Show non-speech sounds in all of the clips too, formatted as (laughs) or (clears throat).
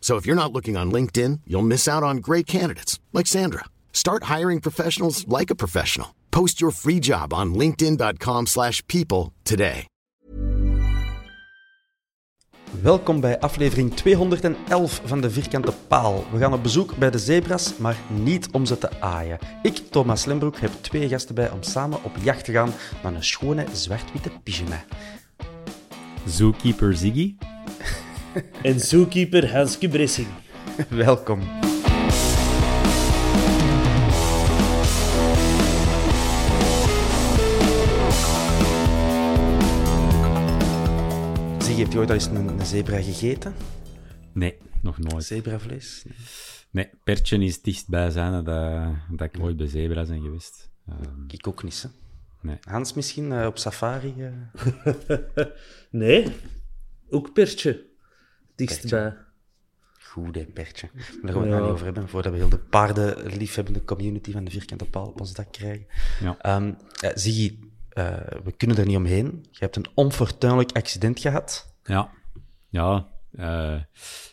So if you're not looking on LinkedIn, you'll miss out on great candidates like Sandra. Start hiring professionals like a professional. Post your free job on linkedin.com/people slash people today. Welkom bij aflevering 211 van de Vierkante Paal. We gaan op bezoek bij de zebras, maar niet om ze te aaien. Ik, Thomas Lembroek, heb twee gasten bij om samen op jacht te gaan naar een schone zwart-witte pyjama. Zookeeper Ziggy. En zookeeper Hanske Bressing. Welkom. Zie, heeft je ooit al eens een, een zebra gegeten? Nee, nog nooit. Zebravlees? Nee. Nee, Pertje is het dichtstbijzijnde dat, dat ik ooit bij zebra ben geweest. Ehm, Ik ook niet, hè. nee. Hans misschien, eh, op safari? eh? (laughs) Nee, ook pertje. Dichtstbij. Goed, hè, pertje. Maar daar gaan we het Ja. nou niet over hebben, voordat we heel de paardenliefhebbende community van de Vierkante Paal op ons dak krijgen. Ja. Ehm, ja, Ziggy, eh, we kunnen er niet omheen. Je hebt een onfortuinlijk accident gehad. Ja, ja eh,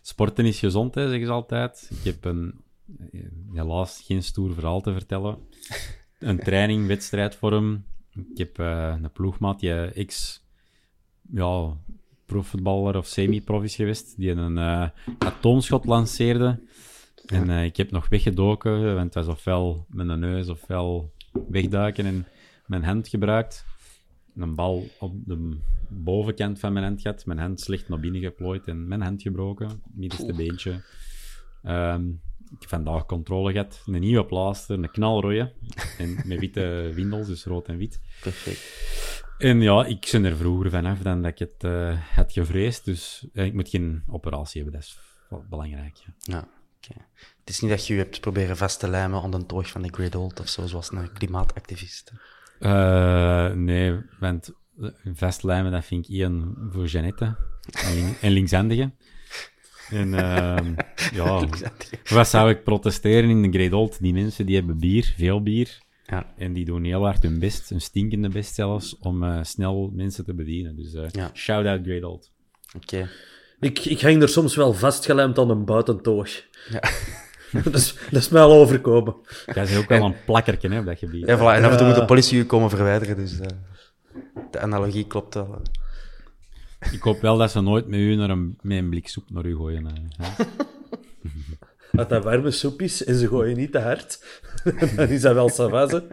sporten is gezond, hè, zeggen ze altijd. Ik heb een, eh, helaas geen stoer verhaal te vertellen. Een training, wedstrijdvorm. Ik heb eh, een ploegmaat, die ex ja, profvoetballer of semi-prof is geweest, die een eh, atoomschot lanceerde. En eh, ik heb nog weggedoken, want het was ofwel met een neus ofwel wegduiken en mijn hand gebruikt. Een bal op de bovenkant van mijn hand gehad, mijn hand slecht naar binnen geplooid en mijn hand gebroken, middenste beentje. Ehm, ik heb vandaag controle gehad, een nieuwe plaaster, een knalrooie en met witte windels, dus rood en wit. Perfect. En ja, ik ben er vroeger vanaf dan dat ik het eh, had gevreesd. Dus ik moet geen operatie hebben, dat is wel belangrijk. ja. Ja, oké. Het is niet dat je je hebt proberen vast te lijmen aan de toog van de Great Old of zo, zoals een klimaatactivist. Eh, nee, want eh, vastlijmen, dat vind ik Ian voor Jeannette en, lin- en linkshandigen. En ehm, (laughs) ja, wat zou ik protesteren in de Great Old? Die mensen die hebben bier, veel bier. Ja. En die doen heel hard hun best, hun stinkende best zelfs, om eh, snel mensen te bedienen. Dus eh, Ja. shout-out Great Old. Oké. Ik, ik hang er soms wel vastgelijmd aan een buitentoog. Ja. (laughs) dat, is, dat is mij al overkomen. Jij is ook wel een plakkertje hè, op dat gebied. Ja, voilà. En af en toe moet de politie je komen verwijderen, dus eh, de analogie klopt wel. Ik hoop wel dat ze nooit met u naar een, met een blik soep naar u gooien. eh, hè. (laughs) Als dat warme soep is en ze gooien niet te hard, (laughs) dan is dat wel savase.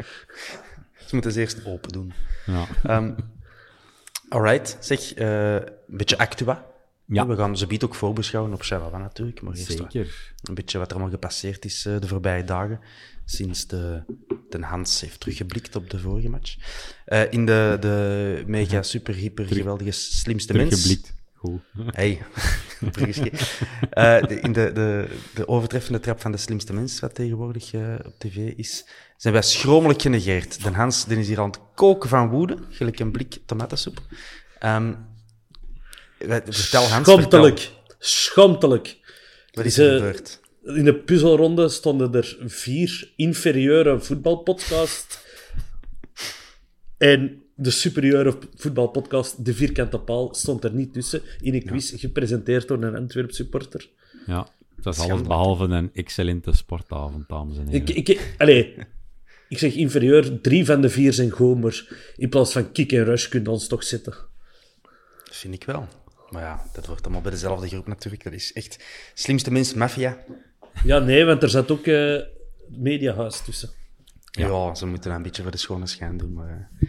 Ze moeten ze eerst open doen. Ja. Ehm alright, zeg, eh, een beetje actua. Ja. We gaan ze biedt ook voorbeschouwen op Chihuahua natuurlijk, maar eerst wat- Zeker. een beetje wat er allemaal gepasseerd is eh, de voorbije dagen, sinds de, de Hans heeft teruggeblikt op de vorige match. Eh, in de, de mega, super, hyper, geweldige, slimste mens... Hey. (laughs) Eh, de- in de, de, de overtreffende trap van de slimste mens, wat tegenwoordig eh, op tv is, zijn wij schromelijk genegeerd. De Hans die is hier aan het koken van woede, gelijk een blik tomatensoep. Ehm, wij- vertel Hans, Schompelijk. vertel. Wat is er gebeurd? In de puzzelronde stonden er vier inferieure voetbalpodcasts. En de superieure voetbalpodcast De Vierkante Paal stond er niet tussen. In een quiz gepresenteerd door een Antwerp supporter. Ja, dat is alles behalve een excellente sportavond, dames en heren. Ik, ik, allee, ik zeg inferieur, drie van de vier zijn gomer. In plaats van kick en rush kunnen ons toch zitten. Dat vind ik wel. Maar ja, dat wordt allemaal bij dezelfde groep natuurlijk. Dat is echt slimste mensen, maffia. Ja, nee, want er zat ook eh mediahuis tussen. Ja. ze moeten een beetje voor de schone schijn doen. Maar, eh,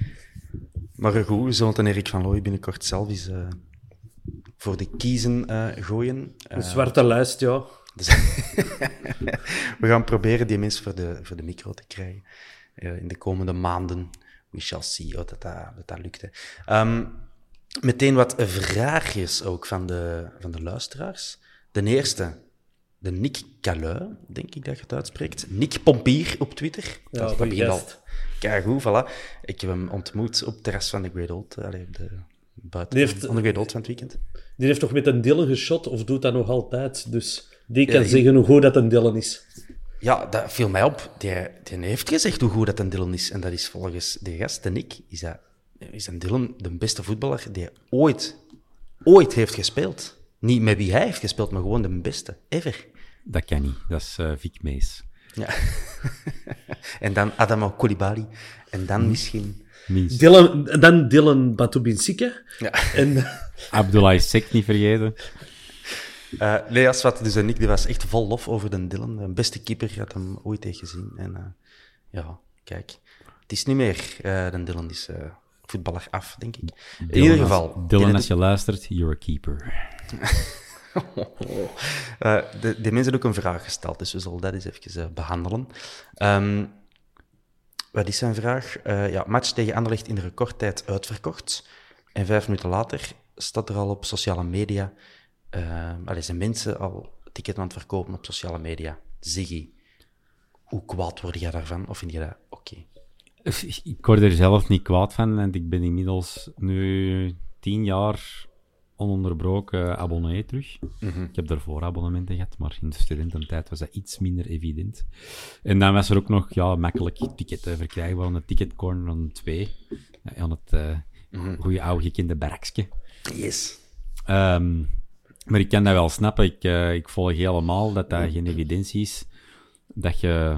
maar goed, we zullen Erik van Looy binnenkort zelf eens eh, voor de kiezen eh, gooien. Eh, Een zwarte lijst, ja. dus- (laughs) we gaan proberen die mensen voor de, voor de micro te krijgen eh, in de komende maanden. We shall see oh, dat, dat, dat, dat lukt. Ehm, meteen wat vraagjes ook van de, van de luisteraars. De eerste, de Nick Calui, denk ik dat je het uitspreekt. Nick Pompier op Twitter. Ja, dat, begint al keigoed, voilà. Ik heb hem ontmoet op het terras van de Great Old, allee, op de, buiten Die heeft- van de Great Old van het weekend. Die heeft toch met een Dylan geschot, of doet dat nog altijd. Dus die kan Ja, zeggen hoe goed dat een Dylan is. Ja, dat viel mij op. Die, die heeft gezegd hoe goed dat een Dylan is. En dat is volgens de gast, de Nick, is, dat, is een Dylan de beste voetballer die ooit, ooit heeft gespeeld. Niet met wie hij heeft gespeeld, maar gewoon de beste ever. Dat kan niet, dat is eh Vic Mees. Ja. (laughs) en dan Adama Koulibaly. En dan misschien... Mies. Dylan, dan Dylan Batubinsika. Ja. (laughs) En Abdoulaye Sek niet vergeten. Eh nee, als wat, dus de Nick die was echt vol lof over de Dylan. De beste keeper had hem ooit heeft gezien. En eh, ja, kijk. Het is niet meer uh, de Dylan, die is eh, voetballer af, denk ik. In Dylan, ieder geval. Dylan, die- als je luistert, you're a keeper. (laughs) (laughs) Eh, de, mensen hebben ook een vraag gesteld, dus we zullen dat eens even eh, behandelen. Ehm, wat is zijn vraag? Eh, ja, match tegen Anderlecht in de recordtijd uitverkocht. En vijf minuten later staat er al op sociale media... Uh, allee, zijn mensen al ticket aan het verkopen op sociale media. Ziggy, hoe kwaad word jij daarvan? Of vind je dat oké? Ik word er zelf niet kwaad van, want ik ben inmiddels nu tien jaar ononderbroken abonnee terug. Ik heb daarvoor abonnementen gehad, maar in de studententijd was dat iets minder evident. En dan was er ook nog ja, makkelijk ticketten verkrijgbaar aan de ticketcorner aan twee. Ja, aan het uh, goede oude gekende barakske. Yes. Um, maar ik kan dat wel snappen. Ik, uh, ik volg helemaal dat dat geen evidentie is. Dat je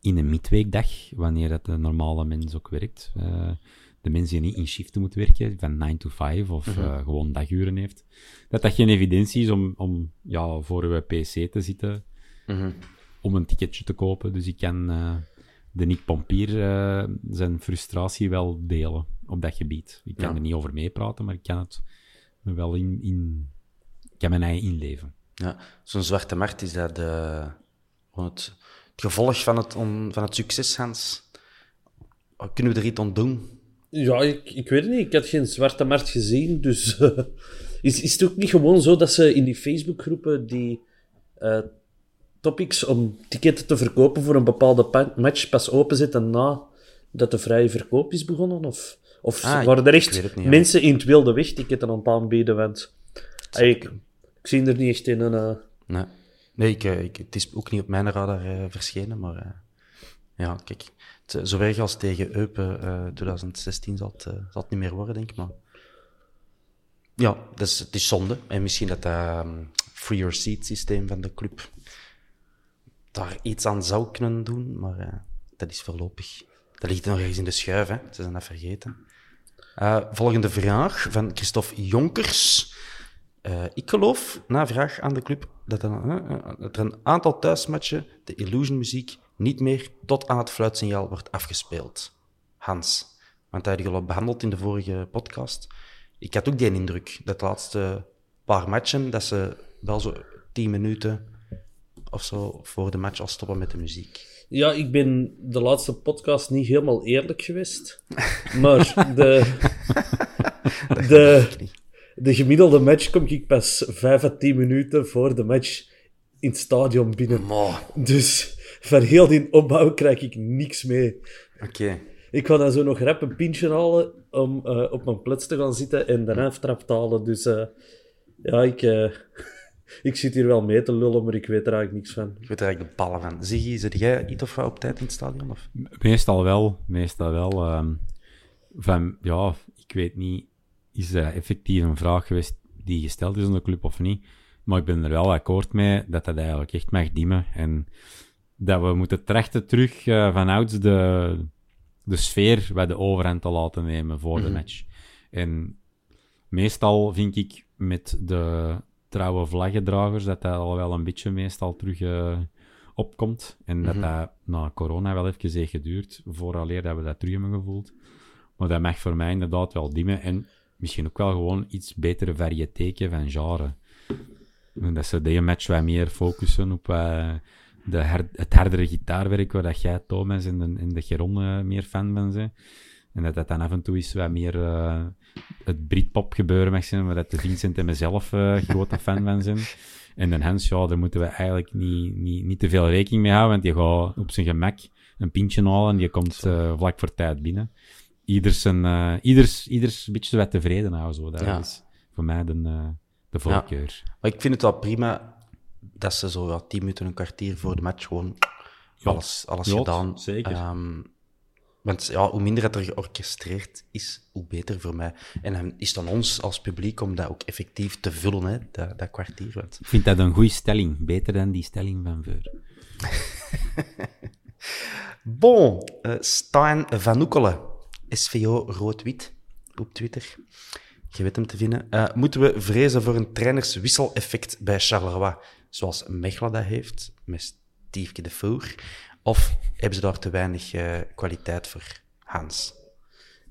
in een midweekdag, wanneer dat de normale mens ook werkt, uh, de mens die niet in shiften moet werken, van 9 to 5 of -hmm. uh, gewoon daguren heeft, dat dat geen evidentie is om, om ja, voor uw PC te zitten, -hmm. om een ticketje te kopen. Dus ik kan uh, de Nick Pompier zijn frustratie wel delen op dat gebied. Ik kan ja. er niet over meepraten, maar ik kan het me wel in, in kan mijn eigen inleven. Ja, zo'n zwarte markt is dat de, het, het, gevolg van het, on, van het succes, Hans. Kunnen we er iets aan doen? Ja, ik, ik weet het niet. Ik had geen zwarte markt gezien, dus... Uh, is, is het ook niet gewoon zo dat ze in die Facebookgroepen die uh, topics om ticketten te verkopen voor een bepaalde match pas openzetten na dat de vrije verkoop is begonnen? Of, of ah, waren er echt niet, mensen in het wilde weg ticketten aan het aanbieden? Want ik, ik zie er niet echt in een... Uh... Nee, nee ik, ik, het is ook niet op mijn radar verschenen, maar ja, kijk, het, zo erg als tegen Eupen 2016 zal het, zal het niet meer worden, denk ik, maar ja, dus, het is zonde. En misschien dat dat um, free your seat systeem van de club daar iets aan zou kunnen doen, maar dat is voorlopig. Dat ligt nog ergens in de schuif, hè. ze zijn dat vergeten. volgende vraag van Christophe Jonkers. Ik geloof, na vraag aan de club, dat er, dat er een aantal thuismatchen de Illusion muziek niet meer tot aan het fluitsignaal wordt afgespeeld. Hans, want dat heb je al behandeld in de vorige podcast. Ik had ook die indruk dat de laatste paar matchen, dat ze wel zo tien minuten of zo voor de match al stoppen met de muziek. Ja, ik ben de laatste podcast niet helemaal eerlijk geweest. Maar de... (laughs) de de gemiddelde match kom ik pas 5 à 10 minuten voor de match in het stadion binnen. Dus van heel die opbouw krijg ik niks mee. Oké. Okay. Ik ga dan zo nog rap een pintje halen om uh, op mijn plaats te gaan zitten en daarna aftrap te halen. Dus uh, ja, ik, uh, (laughs) ik zit hier wel mee te lullen, maar ik weet er eigenlijk niks van. Ik weet er eigenlijk de ballen van. Ziggy, zit jij iets of wat op tijd in het stadion? Of? Meestal wel, meestal wel. Um, van, ja, ik weet niet, is dat effectief een vraag geweest die gesteld is aan de club of niet? Maar ik ben er wel akkoord mee dat dat eigenlijk echt mag dimmen. En dat we moeten trachten terug uh, vanouds de, de sfeer bij de overhand te laten nemen voor de match. En meestal vind ik met de trouwe vlaggedragers dat dat al wel een beetje meestal terug uh, opkomt. En dat dat na corona wel even heeft geduurd, vooraleer dat we dat terug hebben gevoeld. Maar dat mag voor mij inderdaad wel dimmen. En misschien ook wel gewoon iets betere variëteke van genre. En dat ze deze match wat meer focussen op uh, de her het hardere gitaarwerk, waar dat jij, Thomas, en de, en de Geron meer fan van zijn. En dat dat dan af en toe is wat meer uh, het Britpop gebeuren mag zijn, waar dat de Vincent en mezelf uh, grote fan van zijn. En de Hans, ja, daar moeten we eigenlijk niet, niet, niet te veel rekening mee houden, want die gaat op zijn gemak een pintje halen en die komt uh, vlak voor tijd binnen. Ieders, een, ieders, ieders een beetje wat tevreden houden, zo. Dat ja. is voor mij de, de voorkeur. Ja. Maar ik vind het wel prima dat ze zo ja, tien minuten, een kwartier voor de match gewoon ja. alles, alles ja, gedaan. Zeker. Um, want ja, hoe minder het er georchestreerd is, hoe beter voor mij. En dan is het aan ons als publiek om dat ook effectief te vullen, hè, dat, dat kwartier. Want... Ik vind dat een goede stelling. Beter dan die stelling van Veur. (laughs) bon, uh, Stijn Van Oekelen, SVO Rood-Wit op Twitter. Je weet hem te vinden. Uh, moeten we vrezen voor een trainerswisseleffect bij Charleroi, zoals Mechelen dat heeft, met Stiefke de Voer? Of hebben ze daar te weinig uh, kwaliteit voor, Hans?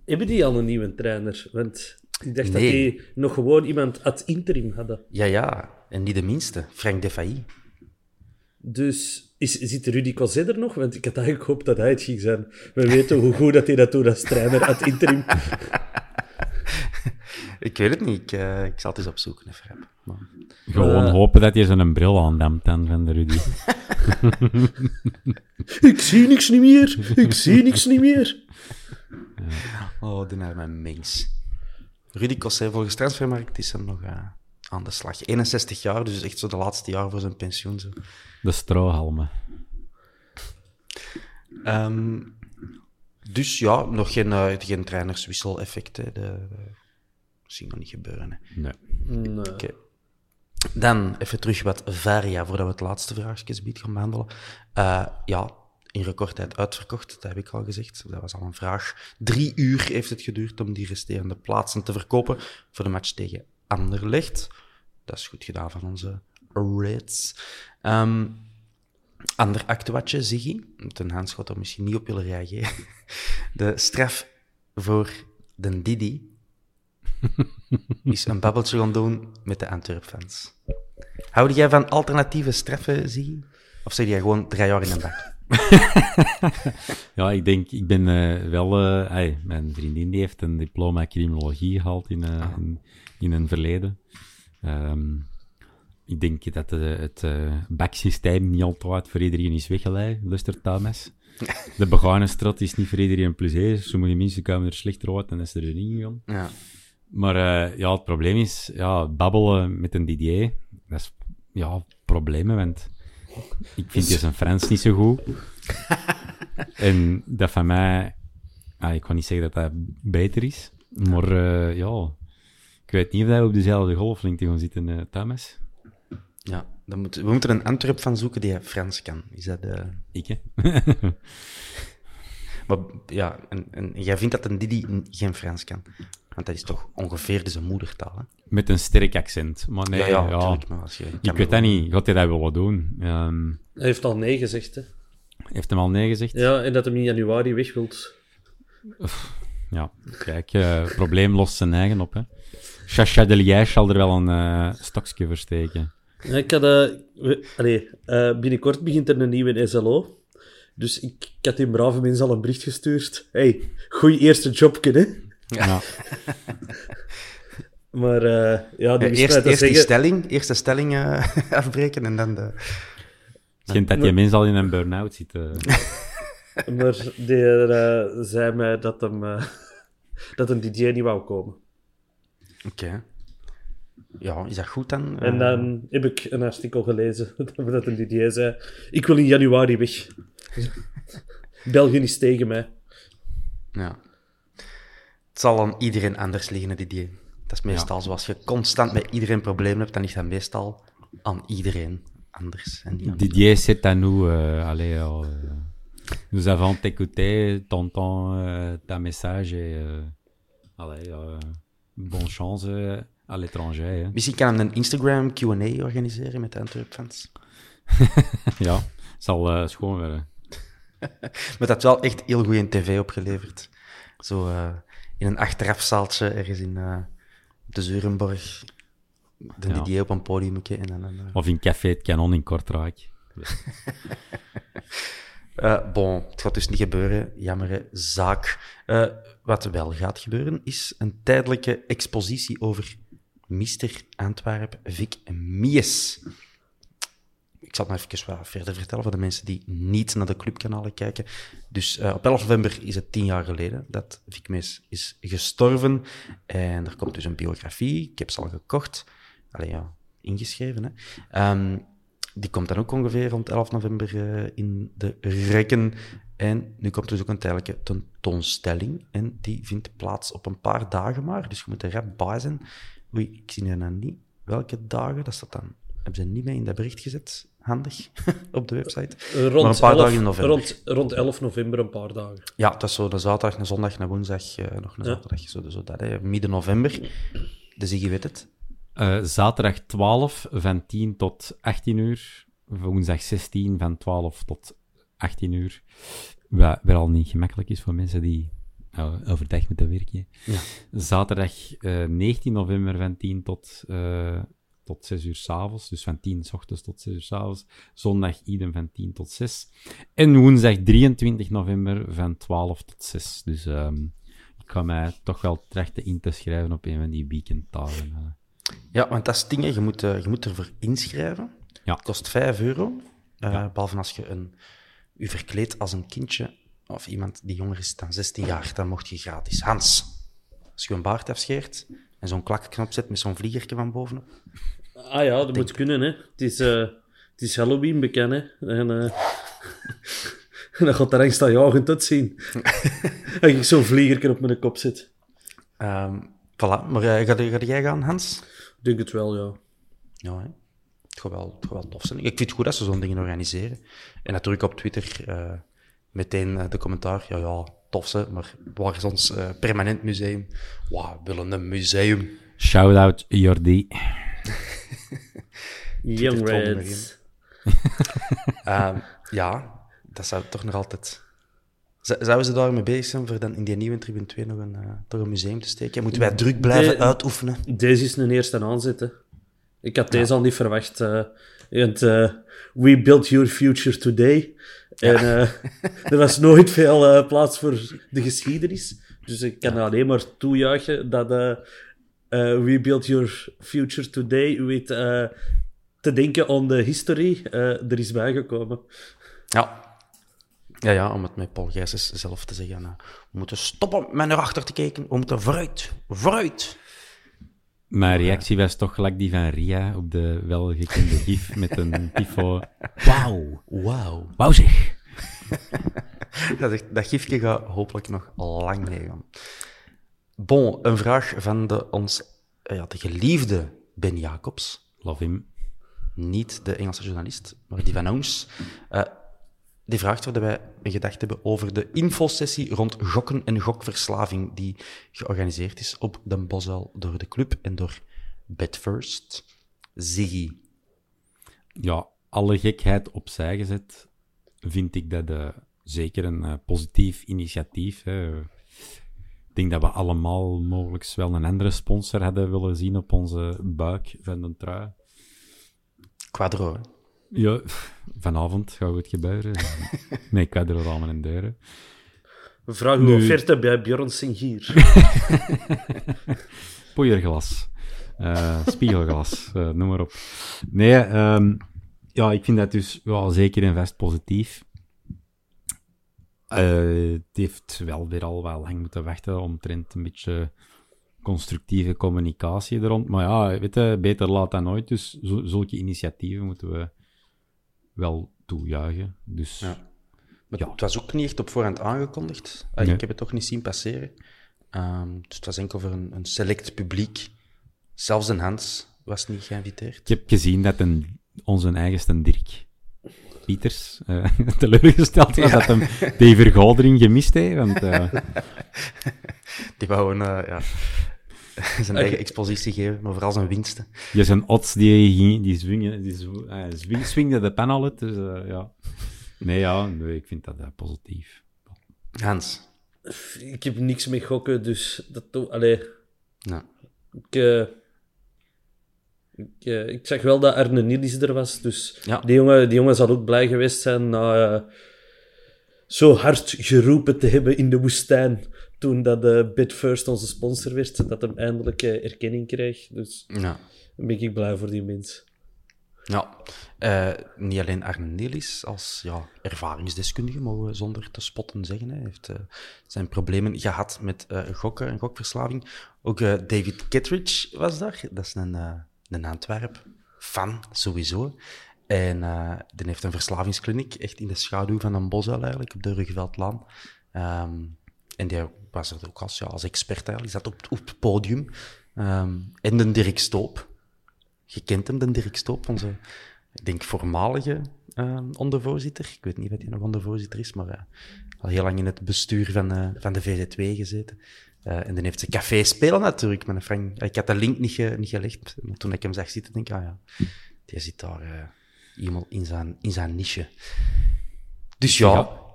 Hebben die al een nieuwe trainer? Want ik dacht nee. dat die nog gewoon iemand ad interim hadden. Ja, ja. En niet de minste. Frank Defailly. Dus is, zit Rudy Cosset er nog? Want ik had eigenlijk gehoopt dat hij het ging zijn. We weten hoe goed dat hij dat doet als trainer ad interim. (laughs) (laughs) ik weet het niet. Ik, uh, ik zal het eens opzoeken. Even. Maar... Gewoon uh, hopen dat hij zijn bril aandamt dan van de Rudy. (laughs) ik zie niks niet meer. Ik zie niks niet meer. Ja. Oh, de naar mijn mens. Rudy Cosset, volgens Transfermarkt is hem nog uh, aan de slag. 61 jaar, dus echt zo de laatste jaar voor zijn pensioen. Zo. De strohalmen. Um, dus ja, nog geen, uh, geen trainerswissel-effect. Hè. De, de, zie ik nog niet gebeuren. Hè. Nee. nee. Okay. Dan even terug wat Varia, voordat we het laatste vraagjesgebied gaan behandelen. Uh, ja, in recordtijd uitverkocht, dat heb ik al gezegd. Dat was al een vraag. Drie uur heeft het geduurd om die resterende plaatsen te verkopen voor de match tegen Anderlecht. Dat is goed gedaan van onze Reds. Um, ander actuatje, Ziggy. Ten Hans gaat er misschien niet op willen reageren. (laughs) De straf voor de Didi (laughs) is een babbeltje gaan doen met de Antwerp-fans. Houd jij van alternatieve straffen, Ziggy? Of zeg jij gewoon drie jaar in een bak? (laughs) ja, ik denk, ik ben uh, wel... Uh, hey, mijn vriendin die heeft een diploma criminologie gehaald in, uh, in, in, een verleden. Um, ik denk dat het baksysteem niet altijd voor iedereen is weggeleid, Luster Thomas. (laughs) De begane strat is niet voor iedereen een plezier. Sommige mensen komen er slechter uit dan is er erin gegaan. Ja. Maar uh, ja, het probleem is, ja, babbelen met een Didier, dat is ja, problemen, want ik vind dus... zijn Frans niet zo goed. (laughs) en dat van mij, ah, ik kan niet zeggen dat dat beter is, maar uh, ja, ik weet niet of wij op dezelfde golflengte gaan zitten, uh, Thomas. Ja, dan moet, we moeten een Antwerp van zoeken die Frans kan. Is dat de... Ik, hè? (laughs) maar ja, en, en jij vindt dat een Didi geen Frans kan? Want dat is toch ongeveer zijn moedertaal, hè? Met een sterk accent. Maar nee, ja, ja, ja. Tuurlijk, maar als je ik weet dat niet. Gaat hij dat willen doen? Um, hij heeft al nee gezegd, hè? Heeft hem al nee gezegd? Ja, en dat hij in januari weg wilt. Ja, kijk, uh, probleem lost zijn eigen op, hè. Chacha de Liège zal er wel een uh, stokje versteken. Ja, ik had, uh, allee, uh, binnenkort begint er een nieuwe SLO. Dus ik, ik had die brave mensen al een bericht gestuurd. hey, goeie eerste jobje, hè? Ja. (laughs) maar uh, ja, die eerst, eerst zeggen... die stelling, eerst de stelling uh, (laughs) afbreken en dan de... Schijnt dat die mens al in een burn-out zit. Uh. (laughs) maar die uh, zei mij dat hem, uh, dat een DJ niet wou komen. Oké. Okay. Ja, is dat goed dan? En dan heb ik een artikel gelezen (laughs) dat een DJ zei: Ik wil in januari weg. (laughs) België is tegen mij. Ja. Het zal aan iedereen anders liggen, Didier. Dat is meestal zoals je constant met iedereen problemen hebt, dan ligt dat meestal aan iedereen anders. En aan Didier, c'est à nous. Euh, allez, euh, nous avons écouté, tonton, euh, ta message et euh, allez, euh, bonne chance euh, à l'étranger. hè. Misschien kan hij een Instagram Q&A organiseren met de Antwerp-fans. (laughs) ja, zal eh, schoon worden. (laughs) Maar dat heeft wel echt heel goed in tv opgeleverd. Zo eh, in een achterafzaaltje ergens in eh, de Zurenborg. De Ja. Didier op een podium en dan een... Of in Café het Canon in Kortrijk. (laughs) Eh, bon, het gaat dus niet gebeuren. Jammere zaak. Wat wel gaat gebeuren, is een tijdelijke expositie over Mr. Antwerp Vic Mies. Ik zal het nog even wat verder vertellen voor de mensen die niet naar de clubkanalen kijken. Dus eh, op 11 november is het tien jaar geleden dat Vic Mies is gestorven. En er komt dus een biografie. Ik heb ze al gekocht. Allee, ja, ingeschreven. Hè. Ehm, die komt dan ook ongeveer rond 11 november eh, in de rekken. En nu komt dus ook een tijdelijke tentoonstelling. En die vindt plaats op een paar dagen maar. Dus je moet er rap bij zijn. Oei, ik zie nu nou niet welke dagen. Dat staat dan... Hebben ze niet mee in dat bericht gezet? Handig. (laughs) op de website. Rond, maar een paar 11 dagen in november. Rond, rond 11 november, een paar dagen. Ja, dat is zo een zaterdag, een zondag, een woensdag, eh, nog een Ja. zaterdag. Zo, zo dat, hè. midden november. Dus je weet het. Eh, zaterdag 12 van 10 tot 18 uur. Woensdag 16 van 12 tot 18 uur. Wat weer al niet gemakkelijk is voor mensen die uh, overdag moeten werken. Ja. Zaterdag eh, 19 november van 10 tot, eh, tot 6 uur s'avonds. Dus van 10 s ochtends tot 6 uur s'avonds. Zondag idem van 10 tot 6. En woensdag 23 november van 12 tot 6. Dus ehm, ik ga mij toch wel trachten in te schrijven op een van die weekenddagen. eh. Ja, want dat is het ding, hè. je moet, eh, je moet ervoor inschrijven. Ja. Het kost 5 euro. eh, Behalve als je een, je verkleedt als een kindje of iemand die jonger is dan 16 jaar, dan mocht je gratis. Hans, als je een baard afscheert en zo'n klakknop zet met zo'n vliegertje van bovenop. Ah ja, dat moet kunnen, hè. Het is, eh, het is Halloween bekend, hè. En, eh en (laughs) dan gaat er angstaanjagend uitzien. Als (laughs) ik zo'n vliegerke op mijn kop zit. Ehm voilà, maar eh, ga, ga jij gaan, Hans? Ik denk het wel, ja. Ja, hè. Het gaat wel, het gaat wel tof zijn. Ik vind het goed dat ze zo'n dingen organiseren. En natuurlijk op Twitter meteen eh, de commentaar. Ja, ja, tof ze, maar waar is ons eh, permanent museum? Wauw, we willen een museum. Shout-out Jordi. (laughs) Young Reds. (laughs) Ehm, ja, dat zou toch nog altijd... Z- Zouden ze daarmee bezig zijn voor dan in die nieuwe Tribune 2 nog een, eh, toch een museum te steken? Moeten wij druk blijven De- uitoefenen? Deze is een eerste aanzet, hè. Ik had deze al niet verwacht. eh, eh, we built your future today. En eh, (laughs) er was nooit veel eh, plaats voor de geschiedenis. Dus ik kan alleen maar toejuichen dat eh, we built your future today with te denken aan de history er is bijgekomen. Ja. Ja, ja, om het met Paul Gijsens zelf te zeggen. we moeten stoppen met naar achter te kijken. We moeten vooruit. Vooruit. Mijn reactie was toch gelijk die van Ria op de welgekende (laughs) gif met een tifo. Wauw. Wauw. Wauw zeg. (laughs) Dat, dat gifje gaat hopelijk nog lang meegaan. Bon, een vraag van de, ons, eh, ja, de geliefde Ben Jacobs. Love him. Niet de Engelse journalist, maar die van ons. Eh, die vraagt of wij een gedachte hebben over de infosessie rond gokken en gokverslaving die georganiseerd is op Den Bosuil door de club en door Bedfirst. Ziggy. Ja, alle gekheid opzij gezet, vind ik dat eh, zeker een eh, positief initiatief. Hè. Ik denk dat we allemaal mogelijk wel een andere sponsor hadden willen zien op onze buik van de trui. Quadro, hè? Ja, (laughs) vanavond gaat het gebeuren. (laughs) Nee, ik had er allemaal in deuren. We vragen Nu- uw offerte bij Bjorn Singier. (laughs) Poeierglas. eh, spiegelglas, eh, noem maar op. Nee, ehm, ja, ik vind dat dus wel zeker en vast positief. Eh, het heeft wel weer al wel lang moeten wachten omtrent een beetje constructieve communicatie er rond. Maar ja, weet je, beter laat dan nooit. Dus zulke initiatieven moeten we wel toejuichen. Dus Ja. Maar Ja. het was ook niet echt op voorhand aangekondigd. Nee. Ik heb het toch niet zien passeren. Ehm, dus het was enkel voor een, een select publiek. Zelfs een Hans was niet geïnviteerd. Ik heb gezien dat een, onze eigenste Dirk Pieters eh (laughs) teleurgesteld was dat hem die vergadering gemist heeft. Want, eh, (laughs) Die wou een, eh, ja, (laughs) zijn eigen expositie geven over al zijn winsten. je zijn odds die, ging- die, zwingen, die zw- eh, zwing- swingde de pen al uit. Dus eh, ja. Nee, ja, nee, ik vind dat eh, positief. Hans. Ik heb niks met gokken, dus dat doe... Allee, Nou, ik, eh, ik, ik zag wel dat Arne Nilis er was, dus Ja. die, jongen, die jongen zal ook blij geweest zijn na eh, zo hard geroepen te hebben in de woestijn toen dat eh Bitfirst onze sponsor werd, dat hem eindelijk eh, erkenning kreeg. Dus ja. dan ben ik blij voor die mens. Ja, eh, niet alleen Arne Nelis als ja, ervaringsdeskundige, mogen we zonder te spotten zeggen. Hij heeft zijn problemen gehad met gokken en gokverslaving. Ook David Kittredge was daar. Dat is een, een Antwerp fan, sowieso. En die heeft een verslavingskliniek, echt in de schaduw van een bosuil eigenlijk, op de Ruggeveldlaan. Ehm, en die was er ook als, ja, als expert eigenlijk, zat op, het podium. Ehm, en de Dirk Stoop, je kent hem, de Dirk Stoop, onze, ik denk, voormalige eh, ondervoorzitter. Ik weet niet of hij nog ondervoorzitter is, maar eh, al heel lang in het bestuur van, eh, van de VZ2 gezeten. Eh, en dan heeft ze café spelen natuurlijk. Met Frank. Ik had de link niet, ge- niet gelegd, maar toen ik hem zag zitten, denk ik, ah ja, die zit daar helemaal in zijn, in zijn niche. Dus Ja.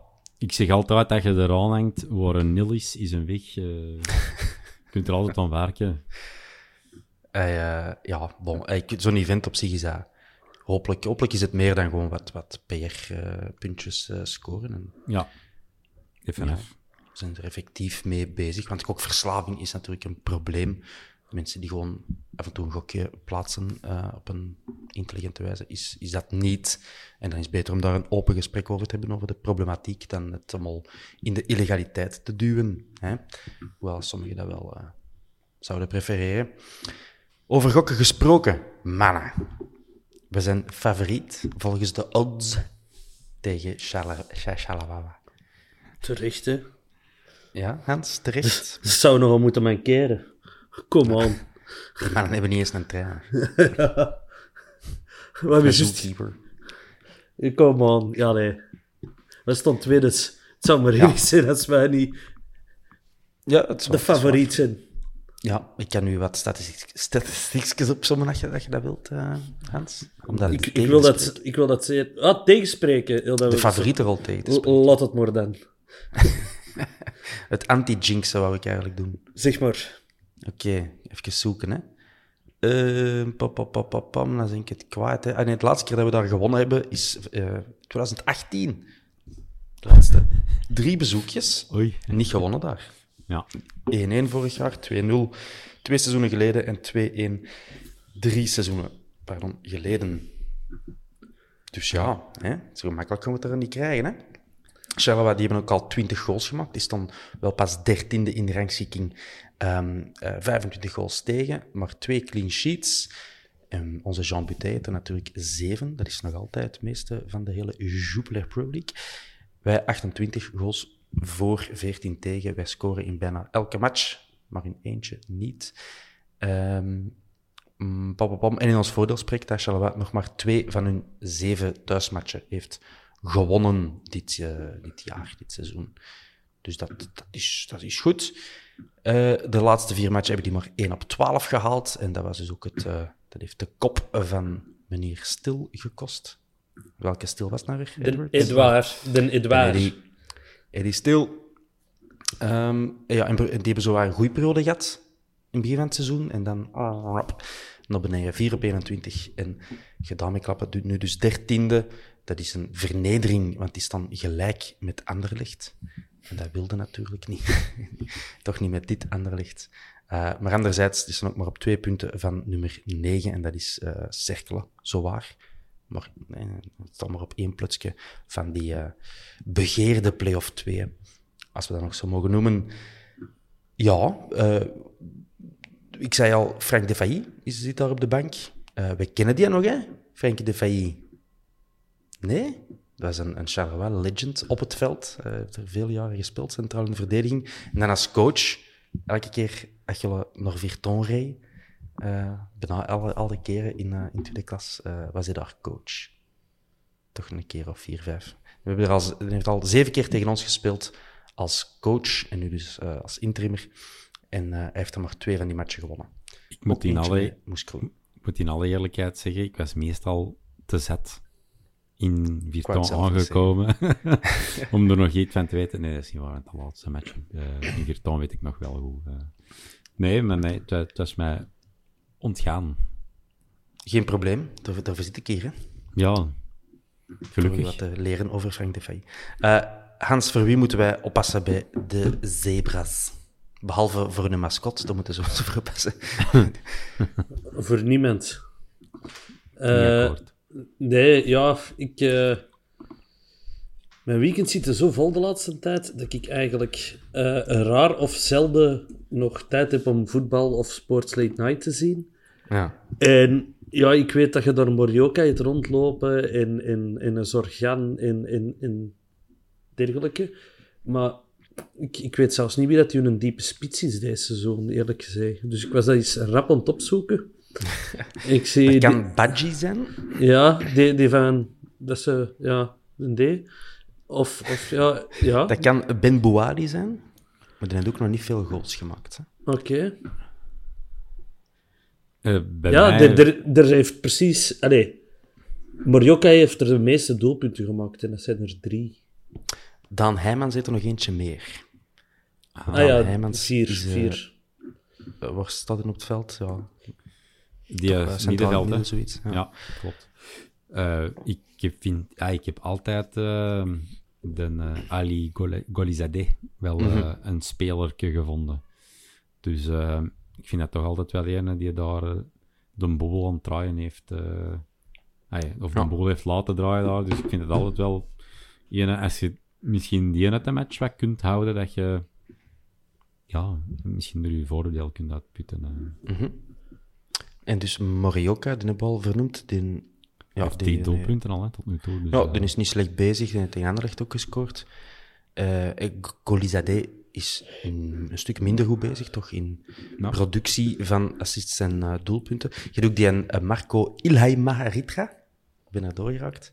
Ik zeg altijd dat je eraan hangt waar een nil is, is een weg. eh, je kunt er altijd aan werken. eh, ja bon, zo'n event op zich is dat... Hopelijk, hopelijk is het meer dan gewoon wat, wat PR-puntjes scoren. En Ja, even af. we zijn er effectief mee bezig. Want ook verslaving is natuurlijk een probleem. Mensen die gewoon af en toe een gokje plaatsen op een intelligente wijze, is, is dat niet. En dan is het beter om daar een open gesprek over te hebben, over de problematiek, dan het allemaal in de illegaliteit te duwen. Hè? Hoewel sommigen dat wel eh, zouden prefereren. Over gokken gesproken, mannen. We zijn favoriet volgens de odds tegen Shala- Sha- Shalawawa. Terecht, hè? Ja, Hans, terecht. (laughs) Ze zou nogal moeten mankeren. Kom on. Maar dan hebben we niet eens een trainer. (laughs) (laughs) Het? zookeeper. Kom on. Ja, nee. We stond tweede. Het zou maar eerlijk zijn als wij niet Ja, het de favoriet zijn. Ja, ik kan nu wat statistiekjes opzommen als je, dat, je dat wilt, eh, Hans. Omdat Ik, ik, wil dat, ik wil dat ze... Ah, tegenspreken. Heel dat De favoriete tegen te L- spreken. Laat het maar dan. (laughs) Het anti-jinxen wou ik eigenlijk doen. Zeg maar. Oké, even zoeken, hè. Eh, pam, pam, pam, pam, pam, dan ben ik het kwijt. Hè. Ah, nee, de laatste keer dat we daar gewonnen hebben is eh 2018. De laatste drie bezoekjes. Oei. En niet gewonnen daar. Ja. 1-1 vorig jaar, 2-0 twee seizoenen geleden en 2-1 drie seizoenen pardon, geleden. Dus ja, hè, zo makkelijk gaan we het er niet krijgen. Hè? Charleroi, die hebben ook al 20 goals gemaakt. Die stond wel pas 13e in de rangschikking. Ehm, eh, 25 goals tegen, maar twee clean sheets. En onze Jean Butet er natuurlijk 7. Dat is nog altijd het meeste van de hele Jupiler Pro League. Wij 28 goals voor 14 tegen. Wij scoren in bijna elke match, maar in eentje niet. Ehm, pam, pam, pam. En in ons voordeel spreekt dat nog maar twee van hun zeven thuismatchen heeft gewonnen dit, eh, dit jaar, dit seizoen. Dus dat, dat, is, dat is goed. Eh, de laatste vier matchen hebben die maar 1 op 12 gehaald. En dat was dus ook het, eh, dat heeft de kop van meneer Stil gekost. Welke Stil was het nou Edward? Edouard. De Edouard. Eddie, Eddie Stil. Ehm, ja, en die hebben zo een goede periode gehad in het begin van het seizoen. En dan ah, rap, naar beneden, 4 op 21. En gedaan met klappen, doet nu dus dertiende. Dat is een vernedering, want die staan gelijk met Anderlecht. En dat wilde natuurlijk niet. (laughs) Toch niet met dit Anderlecht. Eh, maar anderzijds, die staan ook maar op twee punten van nummer 9. En dat is eh Cerkelen, zowaar. Maar nee, het staat maar op één plutsje van die eh, begeerde play-off 2. Als we dat nog zo mogen noemen. Ja, ik zei al, Frank de Failly is, zit daar op de bank. We kennen die nog, hè? Frank de Failly. Nee? Dat is een, een Charleroi legend op het veld. Hij heeft er veel jaren gespeeld, centraal in de verdediging. En dan als coach elke keer als je naar Virton reed, eh, bijna alle, alle keren in, uh, in tweede klas, uh, was hij daar coach. Toch een keer of vier, vijf. We hebben er al, hij heeft al zeven keer tegen ons gespeeld als coach en nu dus als interimmer. En hij heeft er maar twee van die matchen gewonnen. Ik moet, in alle, moest ik moet in alle eerlijkheid zeggen, ik was meestal te zet in Virton aangekomen (laughs) om er nog iets van te weten. Nee, dat is niet waar, de laatste match uh, in Virton weet ik nog wel hoe. Uh. Nee, maar nee, het, het, was mij ontgaan. Geen probleem, daar, daarvoor zit ik hier. Hè? Ja, gelukkig. Wat te leren over Frank de Fay. Uh, Hans, voor wie moeten wij oppassen bij de zebras? Behalve voor een mascot, daar moeten ze ons (laughs) voor oppassen. voor niemand. Uh, nee, ja, ik... Uh, mijn weekend zit er zo vol de laatste tijd dat ik eigenlijk uh, raar of zelden nog tijd heb om voetbal of sports late night te zien. Ja. En ja, ik weet dat je door Morioka hebt rondlopen in, in, in een Zorgan in, in, in dergelijke. Maar ik, ik weet zelfs niet wie dat een diepe spits is deze seizoen, eerlijk gezegd. Dus ik was dat eens rap aan het opzoeken. (laughs) ik zie dat kan die, Badji zijn? Ja, die, die van... Dat ze... Ja, een D. Of, of ja, ja. Dat kan Ben Bouadi zijn. Maar die heeft ook nog niet veel goals gemaakt. Oké. Okay. Uh, ja, mij... er, er, er heeft precies... Allee, Morioka heeft er de meeste doelpunten gemaakt en dat zijn er drie. Dan Heijman zit er nog eentje meer. Ah, ah ja, Heijmans vier. Is, uh, vier. Uh, waar staat hij op het veld? Ja. Die uh, middenveld, hè? Zoiets. Ja, ja klopt. ik, vind, ja, ik heb altijd ehm, de Ali Golizadeh wel mm -hmm. een spelerke gevonden. Dus ik vind dat toch altijd wel een die daar de boel aan het draaien heeft. of de boel heeft laten draaien daar. Dus ik vind het altijd wel... Ene, als je misschien die uit de match wat kunt houden, dat je ja, misschien er je voordeel kunt uitputten. Mm En dus Morioka, de bal vernoemd, die... Ja, die, die doelpunten al, hè, tot nu toe. Dus, ja, uh, die is niet slecht bezig, die heeft tegen Anderlecht ook gescoord. Uh, Golizade is een, een, stuk minder goed bezig, toch, in productie van assists en uh, doelpunten. Je doet die een Marco Ilhaimaharitra, ik ben er doorgeraakt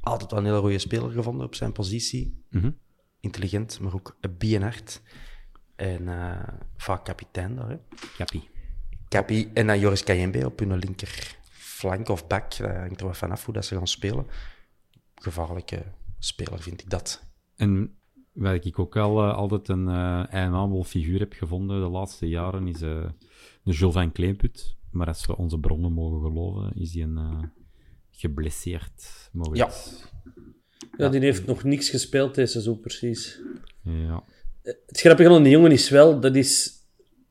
altijd wel een hele goede speler gevonden op zijn positie. Mm -hmm. Intelligent, maar ook bienhard. En vaak kapitein daar. Hè. Capi. En dan Joris Kayembe op hun linker flank of back. Dat hangt er wel vanaf hoe dat ze gaan spelen. Gevaarlijke speler vind ik dat. En wat ik ook al uh, altijd een uh, figuur heb gevonden de laatste jaren, is uh, de Jules van Kleinput. Maar als we onze bronnen mogen geloven, is hij een geblesseerd. Ja. Ja, die heeft nog niks gespeeld deze seizoen, precies. Ja. Het grappige aan die jongen is wel, dat is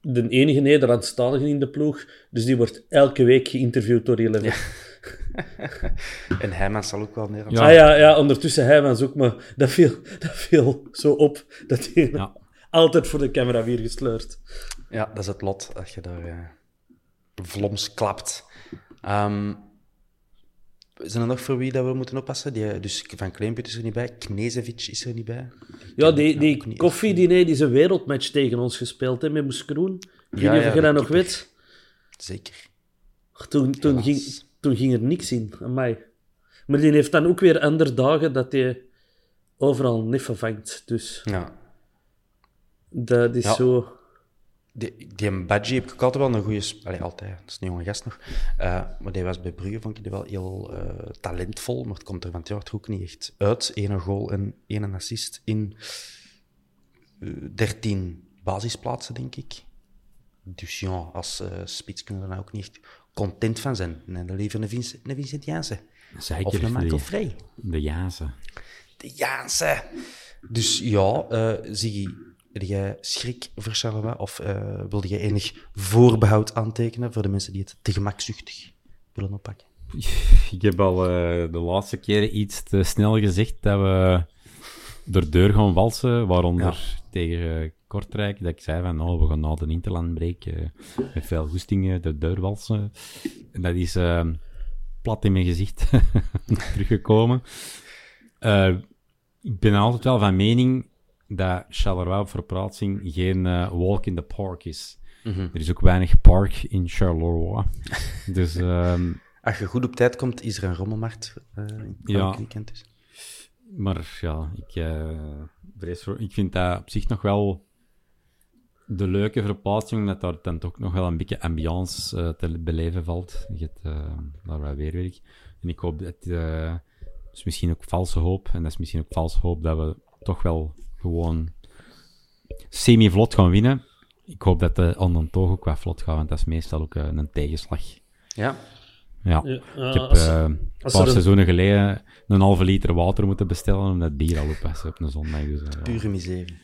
de enige Nederlandstalige in de ploeg, dus die wordt elke week geïnterviewd door Eleven. Ja. (laughs) en Heijmans zal ook wel Nederlands ja. Ah ja, ja, ondertussen Heijmans ook, maar dat viel, dat viel zo op dat hij ja. altijd voor de camera weer gesleurd. Ja, dat is het lot, als je daar uh, vloms klapt. Um, zijn er nog voor wie dat we moeten oppassen? Die, dus Van Kleinput is er niet bij, Knezevic is er niet bij. Ja, die, die Koffie, die, nee, die is een wereldmatch tegen ons gespeeld hè, met Moeskroen. Ik ja, weet niet of je dat nog weet. Zeker. Toen, toen, ging, toen ging er niks in, aan mij. Maar die heeft dan ook weer andere dagen dat hij overal niffen vangt. Dus ja. dat is zo... Die, die Badji heb ik altijd wel een goede... Allee, altijd, dat is een jonge gast nog. Uh, maar die was bij Brugge, vond ik die wel heel uh, talentvol. Maar het komt er van het ook niet echt uit. Eén goal en één assist in uh, 13 basisplaatsen, denk ik. Dus ja, als spits kunnen we daar ook niet echt content van zijn. Nee, dan liever een, Vincent, een Vincent Janssen. Zeker. Of een Michael Frey. De Janssen. De Janssen. Dus ja, uh, Ziggy heb jij schrik voor Charleroi of uh, wilde jij enig voorbehoud aantekenen voor de mensen die het te gemakzuchtig willen oppakken? (laughs) Ik heb al uh, de laatste keer iets te snel gezegd dat we de deur gaan walsen, waaronder ja. tegen uh, Kortrijk, dat ik zei van, oh, we gaan na de Interlandbreek met veel goestingen de deur walsen. En dat is plat in mijn gezicht (laughs) teruggekomen. ik ben altijd wel van mening dat Charleroi op verplaatsing geen eh, walk in the park is. Er is ook weinig park in Charleroi. (laughs) dus ehm, Als je goed op tijd komt, is er een rommelmarkt eh in Ja. weekend. Dus. Maar ja, ik, eh, voor, ik vind dat op zich nog wel de leuke verplaatsing, omdat daar dan toch nog wel een beetje ambiance te beleven valt. Je hebt daar wel weerwerk. En ik hoop dat, dat is misschien ook valse hoop, en dat is misschien ook valse hoop dat we toch wel gewoon semi-vlot gaan winnen. Ik hoop dat de anderen toch ook wat vlot gaan, want dat is meestal ook eh, een tegenslag. Ja. Ja. Ja, Ik heb als- eh, een paar een- seizoenen geleden een halve liter water moeten bestellen omdat bier al op was op een zondag. Dus, ja. Pure miserie.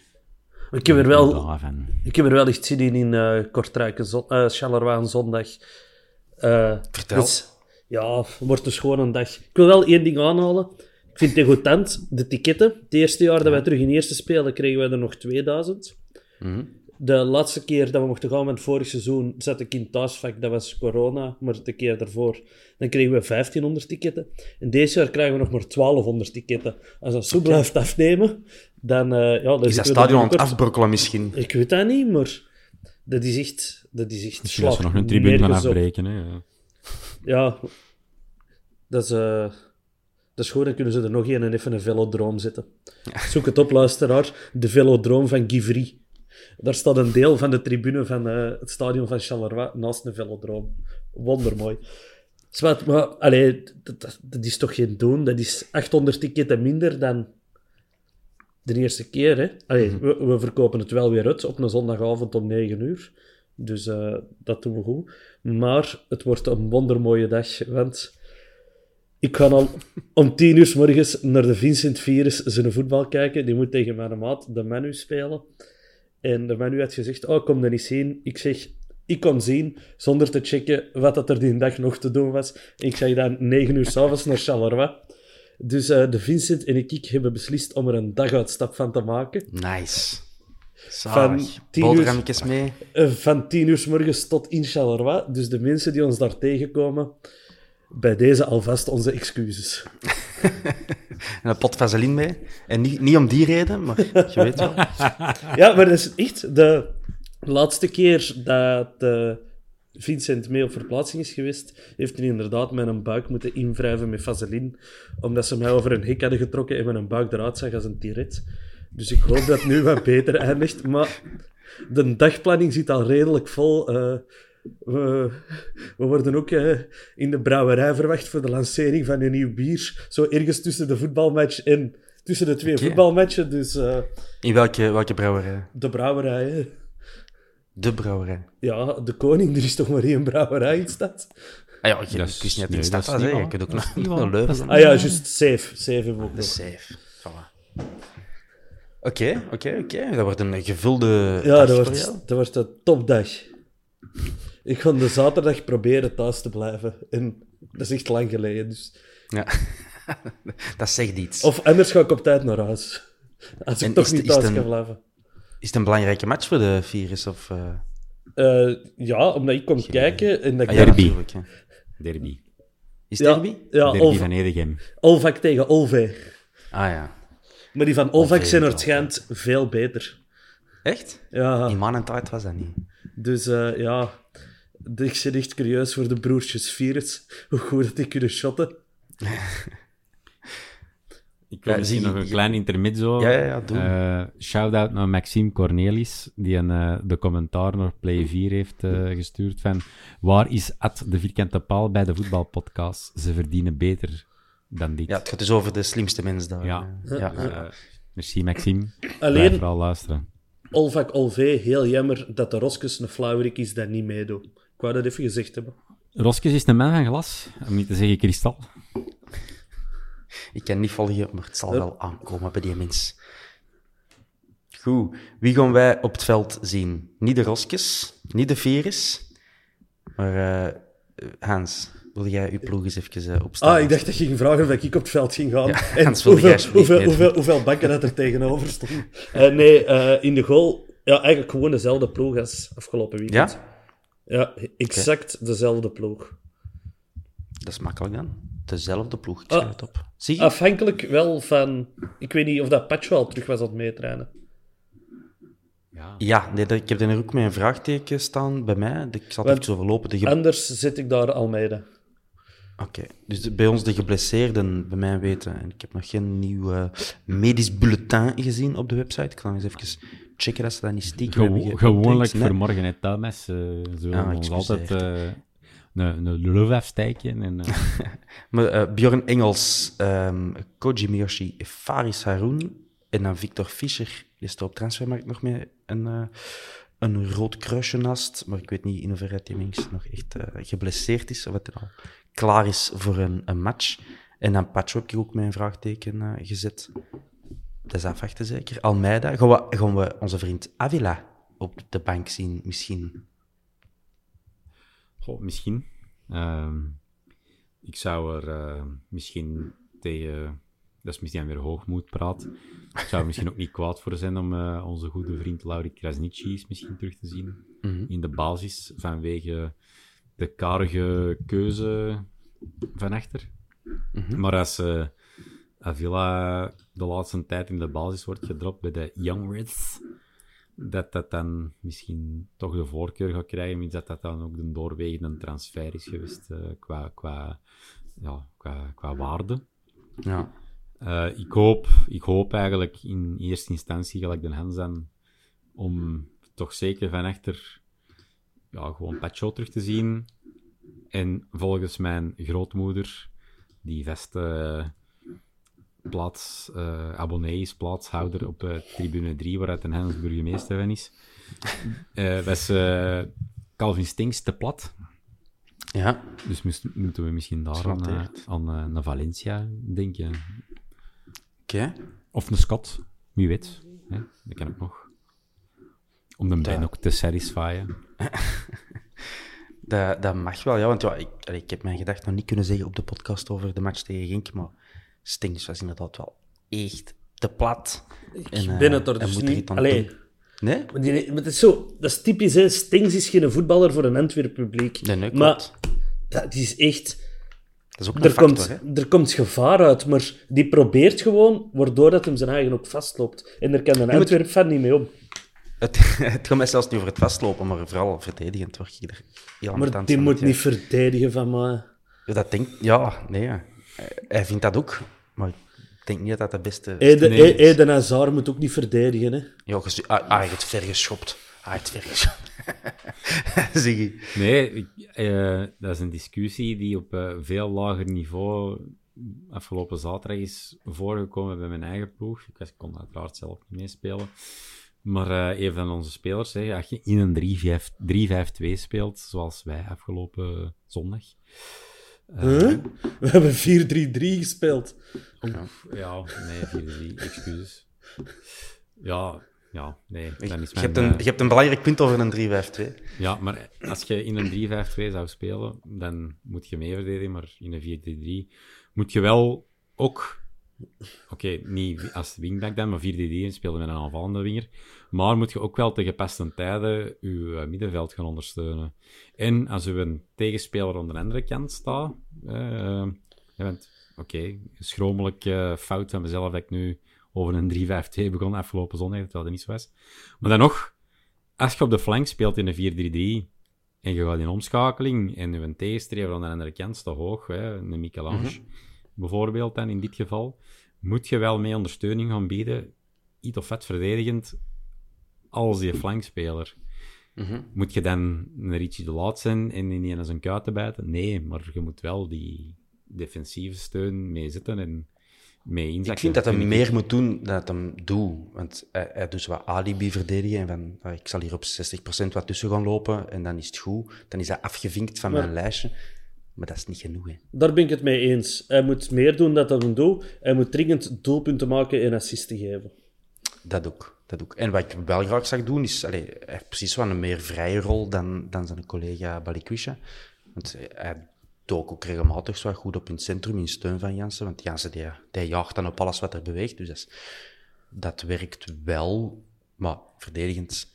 ik, heb er wel, ik heb er wel echt zin in in eh Kortrijk, een zon, eh, Charleroi een zondag. Eh, Vertel. dus, ja, wordt dus gewoon een dag. Ik wil wel één ding aanhalen. Ik vind het degoutant, de ticketten. Het eerste jaar dat wij terug in eerste spelen, kregen wij er nog 2000. Mhm. De laatste keer dat we mochten gaan met het vorig seizoen, zat ik in het thuisvak, dat was corona, maar de keer daarvoor, dan kregen we 1500 ticketten. En deze jaar krijgen we nog maar 1200 ticketten. Als dat zo blijft afnemen, dan... eh ja, dan Is dat stadion aan het afbrokkelen misschien? Ik weet dat niet, maar dat is echt... Dat is echt Misschien als ze nog een tribune gaan afbreken. Hè, ja. Ja, dat is, eh, dat is goed. Dan kunnen ze er nog een en even een velodroom zetten. Zoek het op, luisteraar. De velodroom van Givry. Daar staat een deel van de tribune van eh, het stadion van Charleroi naast een velodroom. Wondermooi. Zwart, maar allee, dat, dat, dat is toch geen doen? Dat is 800 ticketen minder dan de eerste keer. Hè? Allee, we, we verkopen het wel weer uit op een zondagavond om 9 uur. Dus eh, dat doen we goed. Maar het wordt een wondermooie dag, want ik ga al om 10 uur 's morgens naar de Vincent Virus zijn voetbal kijken. Die moet tegen mijn maat, de Manu, spelen. En de Manu had gezegd, oh, kom dan eens zien. Ik zeg, ik kom zien, zonder te checken wat dat er die dag nog te doen was. En ik zei dan 9 uur s'avonds naar Charleroi. Dus eh, de Vincent en ik hebben beslist om er een daguitstap van te maken. Nice. Van tien uur- mee. Eh, van 10 uur 's morgens tot in Charleroi. Dus de mensen die ons daar tegenkomen, bij deze alvast onze excuses. En (laughs) een pot vaseline mee. En niet, niet om die reden, maar je weet wel. (laughs) Ja, maar dat is echt de laatste keer dat eh, Vincent mee op verplaatsing is geweest, heeft hij inderdaad mijn buik moeten invrijven met vaseline, omdat ze mij over een hek hadden getrokken en mijn buik eruit zag als een tiret. Dus ik hoop dat het nu wat beter eindigt, maar de dagplanning zit al redelijk vol. eh, we, we worden ook eh, in de brouwerij verwacht voor de lancering van een nieuw bier. Zo ergens tussen de voetbalmatch en tussen de twee Oké. voetbalmatchen. Dus eh, In welke, welke brouwerij? de brouwerij. hè. De brouwerij. Ja, de koning, er is toch maar één brouwerij in de stad? Ah ja, ik, Dat ik wist niet dat het nee, in stad was. ook Dat is nog niet. (laughs) Leuven. Ah ja, juist, safe. Safe hebben ook De nog. safe. Voilà. Oké, oké, oké. Dat wordt een gevulde Ja, dat wordt, dat wordt een topdag. Ik ga de zaterdag proberen thuis te blijven. En dat is echt lang geleden. Dus. Ja. (laughs) dat zegt iets. Of anders ga ik op tijd naar huis. Als ik En toch is niet thuis kan blijven. Is het een belangrijke match voor de virus? Of, eh Eh, ja, omdat ik kom kijken en dat ah, ja, Derby. natuurlijk, hè. Derby. Is het Ja, derby? ja Derby Olv- van Edegem. Olvac tegen Olve. Ah ja. Maar die van Olve, zijn er schijnt veel beter. Echt? Ja, In man en tijd was dat niet. Dus eh, ja... Ik ben echt curieus voor de broertjes Virus. Hoe goed dat die kunnen shotten. (laughs) Ik wil Ja, misschien nog een klein intermezzo. Ja, ja, ja, doe. Eh, Shout-out naar Maxime Cornelis, die een, eh, de commentaar naar Play 4 heeft gestuurd van waar is Ad de vierkante paal bij de voetbalpodcast? Ze verdienen beter dan dit. Ja, het gaat dus over de slimste mens daar. Ja. eh. ja. Dus, merci Maxime. Alleen- Blijf vooral luisteren. Olvac Olve, heel jammer dat de Roskes een flauwerik is dat niet meedoet. Ik wou dat even gezegd hebben. Roskes is een man van glas, om niet te zeggen kristal. Ik kan niet volgen, maar het zal wel aankomen bij die mens. Goed. Wie gaan wij op het veld zien? Niet de Roskes, niet de Virus, maar eh, Hans, wil jij uw ploeg eens even eh, opstaan? Ah, ik dacht dat je ging vragen of ik op het veld ging gaan. Ja, en hoeveel, hoeveel, hoeveel, hoeveel bakken dat er tegenover stonden. (laughs) Eh, nee, eh, in de goal... Ja, eigenlijk gewoon dezelfde ploeg als afgelopen weekend. Ja? Ja, exact dezelfde ploeg. Dat is makkelijk dan. Dezelfde ploeg, ik Ah. het op. Zie je? Afhankelijk wel van... Ik weet niet of dat Pacho al terug was aan het meetrainen. ja. Ja, nee, ik heb er ook een vraagteken staan bij mij. Ik Want- even overlopen. De ge- Anders zit ik daar Almeida. Oké, dus bij ons de geblesseerden, bij mij weten. En ik heb nog geen nieuw eh, medisch bulletin gezien op de website. Ik ga nog eens even checken dat ze dat niet stiekem hebben Gewo- ge- gewoonlijk voor morgen het Ah, we ons excuseer. altijd eh, een, een lulf afsteken. En, eh, (laughs) Maar Bjorn Engels, ehm Koji Miyoshi, Faris Haroun en dan Victor Fischer. Die is er op transfermarkt nog mee een, een rood kruisje naast. Maar ik weet niet in hoeverre die mens nog echt geblesseerd is. Of het al klaar is voor een, een match. En dan Pacho heb ik ook een vraagteken eh, gezet. Dat is afwachten zeker. Almeida. Gaan we, gaan we onze vriend Avila op de bank zien misschien? goh, misschien. Ehm, ik zou er eh, misschien tegen... Dat is misschien weer hoogmoed praat. Ik zou er misschien ook niet kwaad voor zijn om eh, onze goede vriend Laurie Krasniqi misschien terug te zien. In de basis, vanwege de karige keuze van achter. Maar als eh, Avila de laatste tijd in de basis wordt gedropt bij de Young Reds, dat dat dan misschien toch de voorkeur gaat krijgen, mits dat dat dan ook de doorwegende transfer is geweest eh, qua, qua, ja, qua, qua waarde. Ja. Eh, ik, hoop, ik hoop eigenlijk in eerste instantie, gelijk de Hans aan, om toch zeker van achter ja, gewoon Pacho terug te zien. En volgens mijn grootmoeder, die vaste eh, plaats, eh, abonnee is, plaatshouder op eh, tribune 3, waaruit een Hans burgemeester van is, (laughs) eh was Calvin Stinks te plat. Ja. Dus moest- moeten we misschien daar aan, aan, naar Valencia denken. Oké. Of een Scot, wie weet. Hè? Dat kan ook nog. Om de Ben ook te satisfyen. (laughs) Dat, dat mag wel, ja. Want ja, ik, ik heb mijn gedacht nog niet kunnen zeggen op de podcast over de match tegen Genk, maar Stings was inderdaad wel echt te plat. Ik En, eh, ben het er hij dus moet er niet... Allee. Nee? maar die, maar het is zo... Dat is typisch, hè. Stings is geen voetballer voor een Antwerp publiek. Nee, nee, maar dat is echt... Dat is ook een Er factor, komt, hè. er komt gevaar uit, maar die probeert gewoon, waardoor dat hem zijn eigen ook vastloopt. En daar kan een Antwerp fan niet mee om. Het, (laughs) het gaat mij zelfs niet over het vastlopen, maar vooral verdedigend word je er heel Maar die moet ja. niet verdedigen van mij. Ja, Dat denk, ja, nee. ja. Hij- Hij vindt dat ook, maar ik denk niet dat dat de beste... Eden, Nee. Eden Hazard moet ook niet verdedigen. Hè. Ja, ges- ah, ah, hij heeft ver geschopt. Ah, hij heeft ver geschopt. (laughs) Zeg je. Nee, ik- eh, dat is een discussie die op eh, veel lager niveau afgelopen zaterdag is voorgekomen bij mijn eigen ploeg. Ik was- kon uiteraard zelf niet meespelen. Maar eh, een van onze spelers zei, als je in een 3-5 3-5-2 speelt, zoals wij afgelopen zondag, Huh? We hebben 4-3-3 gespeeld. Ja, nee, 4-3, excuses. Ja, ja, nee, dan is Je mijn... hebt, een, eh, je hebt een belangrijk punt over een 3-5-2. Ja, maar als je in een 3-5-2 zou spelen, dan moet je mee verdedigen, maar in een 4-3-3 moet je wel ook... Oké, niet als wingback dan, maar 4-3-3 spelen met een aanvallende winger. Maar moet je ook wel te gepaste tijden je eh, middenveld gaan ondersteunen. En als je een tegenspeler aan de andere kant staat... eh, je bent... Oké, schromelijk eh, fout van mezelf dat ik nu over een 3-5-2 begon afgelopen zondag, terwijl dat niet zo was. Maar dan nog, als je op de flank speelt in een 4-3-3 en je gaat in omschakeling en je tegenstrever aan de andere kant staat hoog, hè, een Michelange bijvoorbeeld dan in dit geval, moet je wel mee ondersteuning gaan bieden, iets of wat verdedigend, als die flankspeler. Moet je dan een Richie de Laat zijn en in een zijn kuiten bijten? Nee, maar je moet wel die defensieve steun mee zitten en mee inzetten. Ik vind dat hij meer moet doen dan dat hem doet. Want hij, hij doet zo wat alibi verdedigen. En van, ah, ik zal hier op 60% wat tussen gaan lopen en dan is het goed. Dan is hij afgevinkt van mijn lijstje. Maar dat is niet genoeg. Hè. Daar ben ik het mee eens. Hij moet meer doen dan dat hij doet. Hij moet dringend doelpunten maken en assisten geven. Dat ook. Dat ook. En wat ik wel graag zag doen, is... Allee, hij heeft precies wel een meer vrije rol dan, dan zijn collega Balikwisha. Want hij dook ook regelmatig zo goed op in het centrum, in steun van Jansen. Want Jansen, die, die jaagt dan op alles wat er beweegt. Dus dat, is- dat werkt wel. Maar verdedigend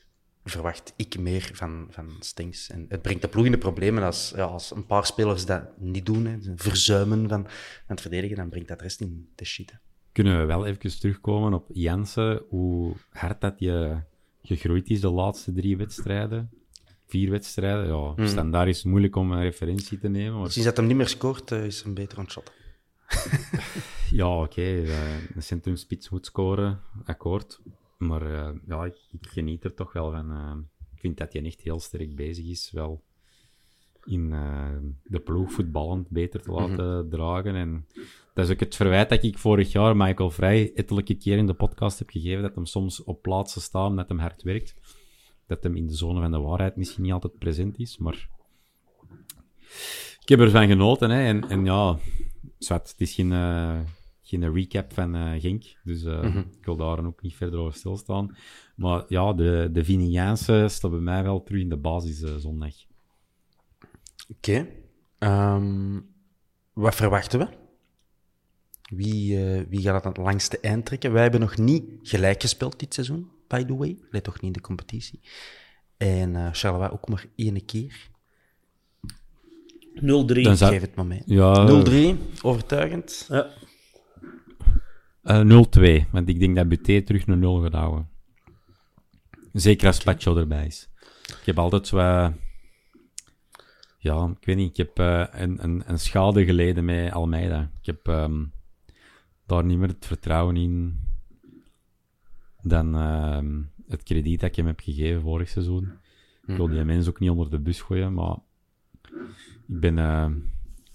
verwacht ik meer van, van Stings. En het brengt de ploeg in de problemen als, ja, als een paar spelers dat niet doen, hè, verzuimen van, van het verdedigen, dan brengt dat rest in de shit. hè. kunnen we wel even terugkomen op Jansen, hoe hard dat je gegroeid is de laatste drie wedstrijden. Vier wedstrijden. Ja, Hmm. standaard is het moeilijk om een referentie te nemen. Maar Sinds dat hem niet meer scoort, eh, is hem beter aan het shotten. (laughs) Ja, oké. eh, een centrumspits moet scoren, akkoord. Maar eh, ja, ik, ik geniet er toch wel van. eh. ik vind dat hij echt heel sterk bezig is, wel in eh, de ploeg voetballend beter te laten dragen. En dat is ook het verwijt dat ik vorig jaar Michael Vrij ettelijke keer in de podcast heb gegeven, dat hem soms op plaatsen staat, dat hem hard werkt. Dat hem in de zone van de waarheid misschien niet altijd present is, maar ik heb ervan genoten. Hè. En, en ja, zwart, het is geen, geen recap van eh Genk, dus eh, ik wil daar ook niet verder over stilstaan. Maar ja, de, de Viniaanse staat bij mij wel terug in de basis eh, zondag. Oké. Ehm, wat verwachten we? Wie, wie gaat het het langste eind trekken? Wij hebben nog niet gelijk gespeeld dit seizoen, by the way. Let toch niet in de competitie. En eh Charleroi ook maar één keer. 0-3. Dan zou- Geef het maar mee. Ja, 0-3, overtuigend. Ja. Eh, 0-2, want ik denk dat Buté terug naar 0 gaat houden. Zeker als Pacho erbij is. Ik heb altijd zo... eh, ja, ik weet niet, ik heb eh, een, een, een schade geleden met Almeida. Ik heb ehm, daar niet meer het vertrouwen in dan ehm, het krediet dat ik hem heb gegeven vorig seizoen. Ik wil die mensen ook niet onder de bus gooien, maar ik ben eh,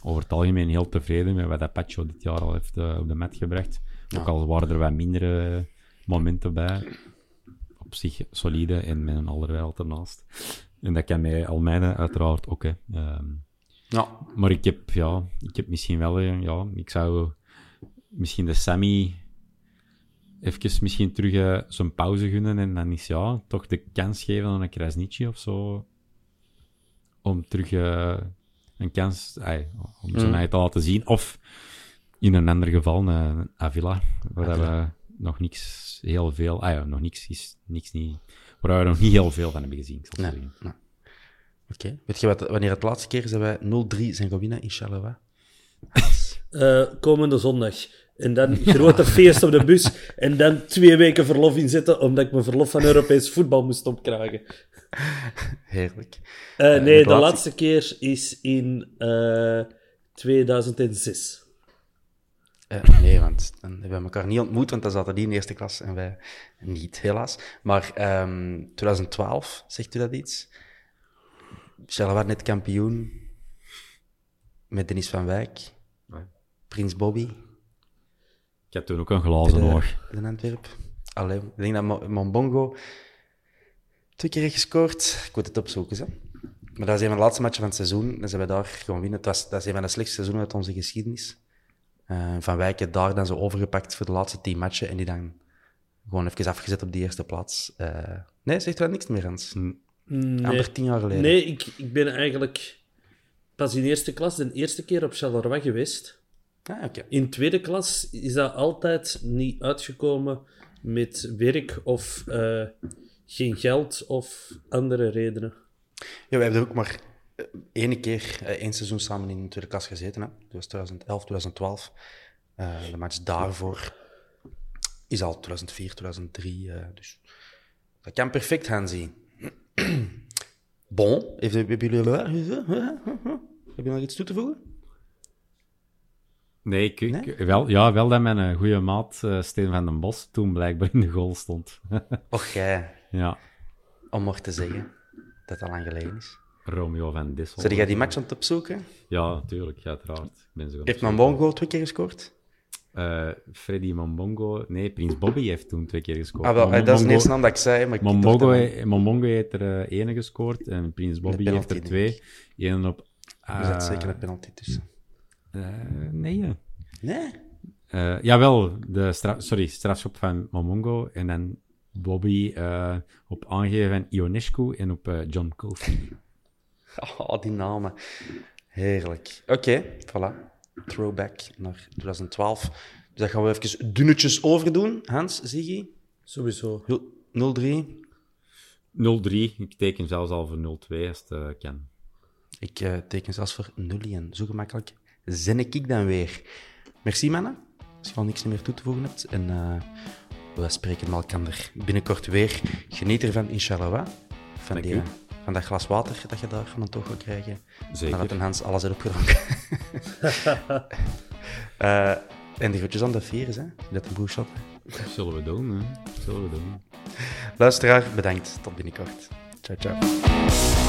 over het algemeen heel tevreden met wat Pacho dit jaar al heeft eh, op de mat gebracht. Ook al waren er wat mindere momenten bij. Op zich solide en met een allerwereld ernaast. En dat kan met Almeida uiteraard ook. Hè. Ehm, Ja. maar ik heb, ja, ik heb misschien wel, eh, ja, ik zou misschien de Sammy even misschien terug eh, zo'n pauze gunnen en dan is ja, toch de kans geven aan een Krasniqi of zo. Om terug eh, een kans, om zijn eigen te laten zien. Of in een ander geval een Avila, waar we nog niks heel veel, ah ja, nog niks is niks niet, waar we nog niet heel veel van hebben gezien. ik zal het Nee. zo zeggen. nee. Oké. Weet je wat, wanneer het laatste keer zijn wij 0-3 zijn gaan winnen in Charleroi? (laughs) Eh, komende zondag. En dan grote (laughs) feest op de bus. En dan twee weken verlof inzetten, omdat ik mijn verlof van Europees voetbal moest opkragen. (laughs) Heerlijk. Eh, Eh, nee, de de laatste- keer is in eh 2006. Eh, nee, want dan hebben we elkaar niet ontmoet, want dan zaten die in eerste klas en wij niet, helaas. Maar ehm 2012, zegt u dat iets? Charleroi net kampioen met Dennis van Wijk, Prins Bobby, Ik heb toen ook een glazen oog. de Antwerp. Allee, ik denk dat Mo- Mombongo twee keer heeft gescoord. Ik moet het opzoeken, hè. Maar dat is een van de laatste matchen van het seizoen. Dan zijn we daar gewoon winnen. Het was, dat is een van de slechtste seizoenen uit onze geschiedenis. Eh, van Wijk heeft daar dan zo overgepakt voor de laatste tien matchen en die dan gewoon even afgezet op die eerste plaats. Eh, nee, zegt er niks meer, Hans? Amper tien jaar geleden. Nee, ik, ik ben eigenlijk pas in eerste klas de eerste keer op Charleroi geweest. Ah, oké. In tweede klas is dat altijd niet uitgekomen met werk of eh, geen geld of andere redenen. Ja, we hebben er ook maar eh, één keer, eh, één seizoen samen in de tweede klas gezeten. Hè. Dat was 2011, 2012. Eh, de match daarvoor is al 2004, 2003. eh, dus dat kan perfect gaan zien. (clears throat) Bon, heeft, hebben jullie Hebben jullie (laughs) nog iets toe te voegen? Nee, ik, ik- wel, ja, wel dat mijn goede maat Steen van den Bos toen blijkbaar in de goal stond. (laughs) Och, jij, ja, om maar te zeggen dat dat lang geleden is. Romeo van Dissel. Zou jij die match aan het opzoeken? Ja, natuurlijk, uiteraard. Ik ben zo Heeft. Mambongo twee keer gescoord? Eh, Freddy Mambongo... Nee, Prins Bobby heeft toen twee keer gescoord. Ah, wel, eh, dat is de eerste naam dat ik zei, maar ik Mambongo, he- Mambongo heeft er eh ene gescoord en Prins Bobby heeft er twee. Eén op... Er zat eh, zeker een penalty tussen. eh, nee, hè. Nee? Eh, jawel, de sorry, strafschop van Momongo en dan Bobby eh, op aangeven van Ionescu en op eh, John Kofi. (laughs) Oh, die namen. Heerlijk. Oké, voilà. Throwback naar 2012. Dus dat gaan we even dunnetjes overdoen. Hans, Ziggy, Sowieso. 0-3. 0-3, ik teken zelfs al voor 0-2 als het eh, kan. Ik eh, teken zelfs voor 0-1. Zo gemakkelijk zen ik dan weer. Merci, mannen. Als je al niks meer toe te voegen hebt. En eh, we spreken elkaar binnenkort weer. Geniet ervan, inshallah. Van, Dank die, u. van dat glas water dat je daar van een gaat krijgen. Zeker. Nadat een Hans alles heeft opgedronken. (laughs) Eh, en de groetjes aan de virus, hè. Dat een. Dat zullen we doen, hè. Dat zullen we doen. Luisteraar, bedankt. Tot binnenkort. Ciao, ciao.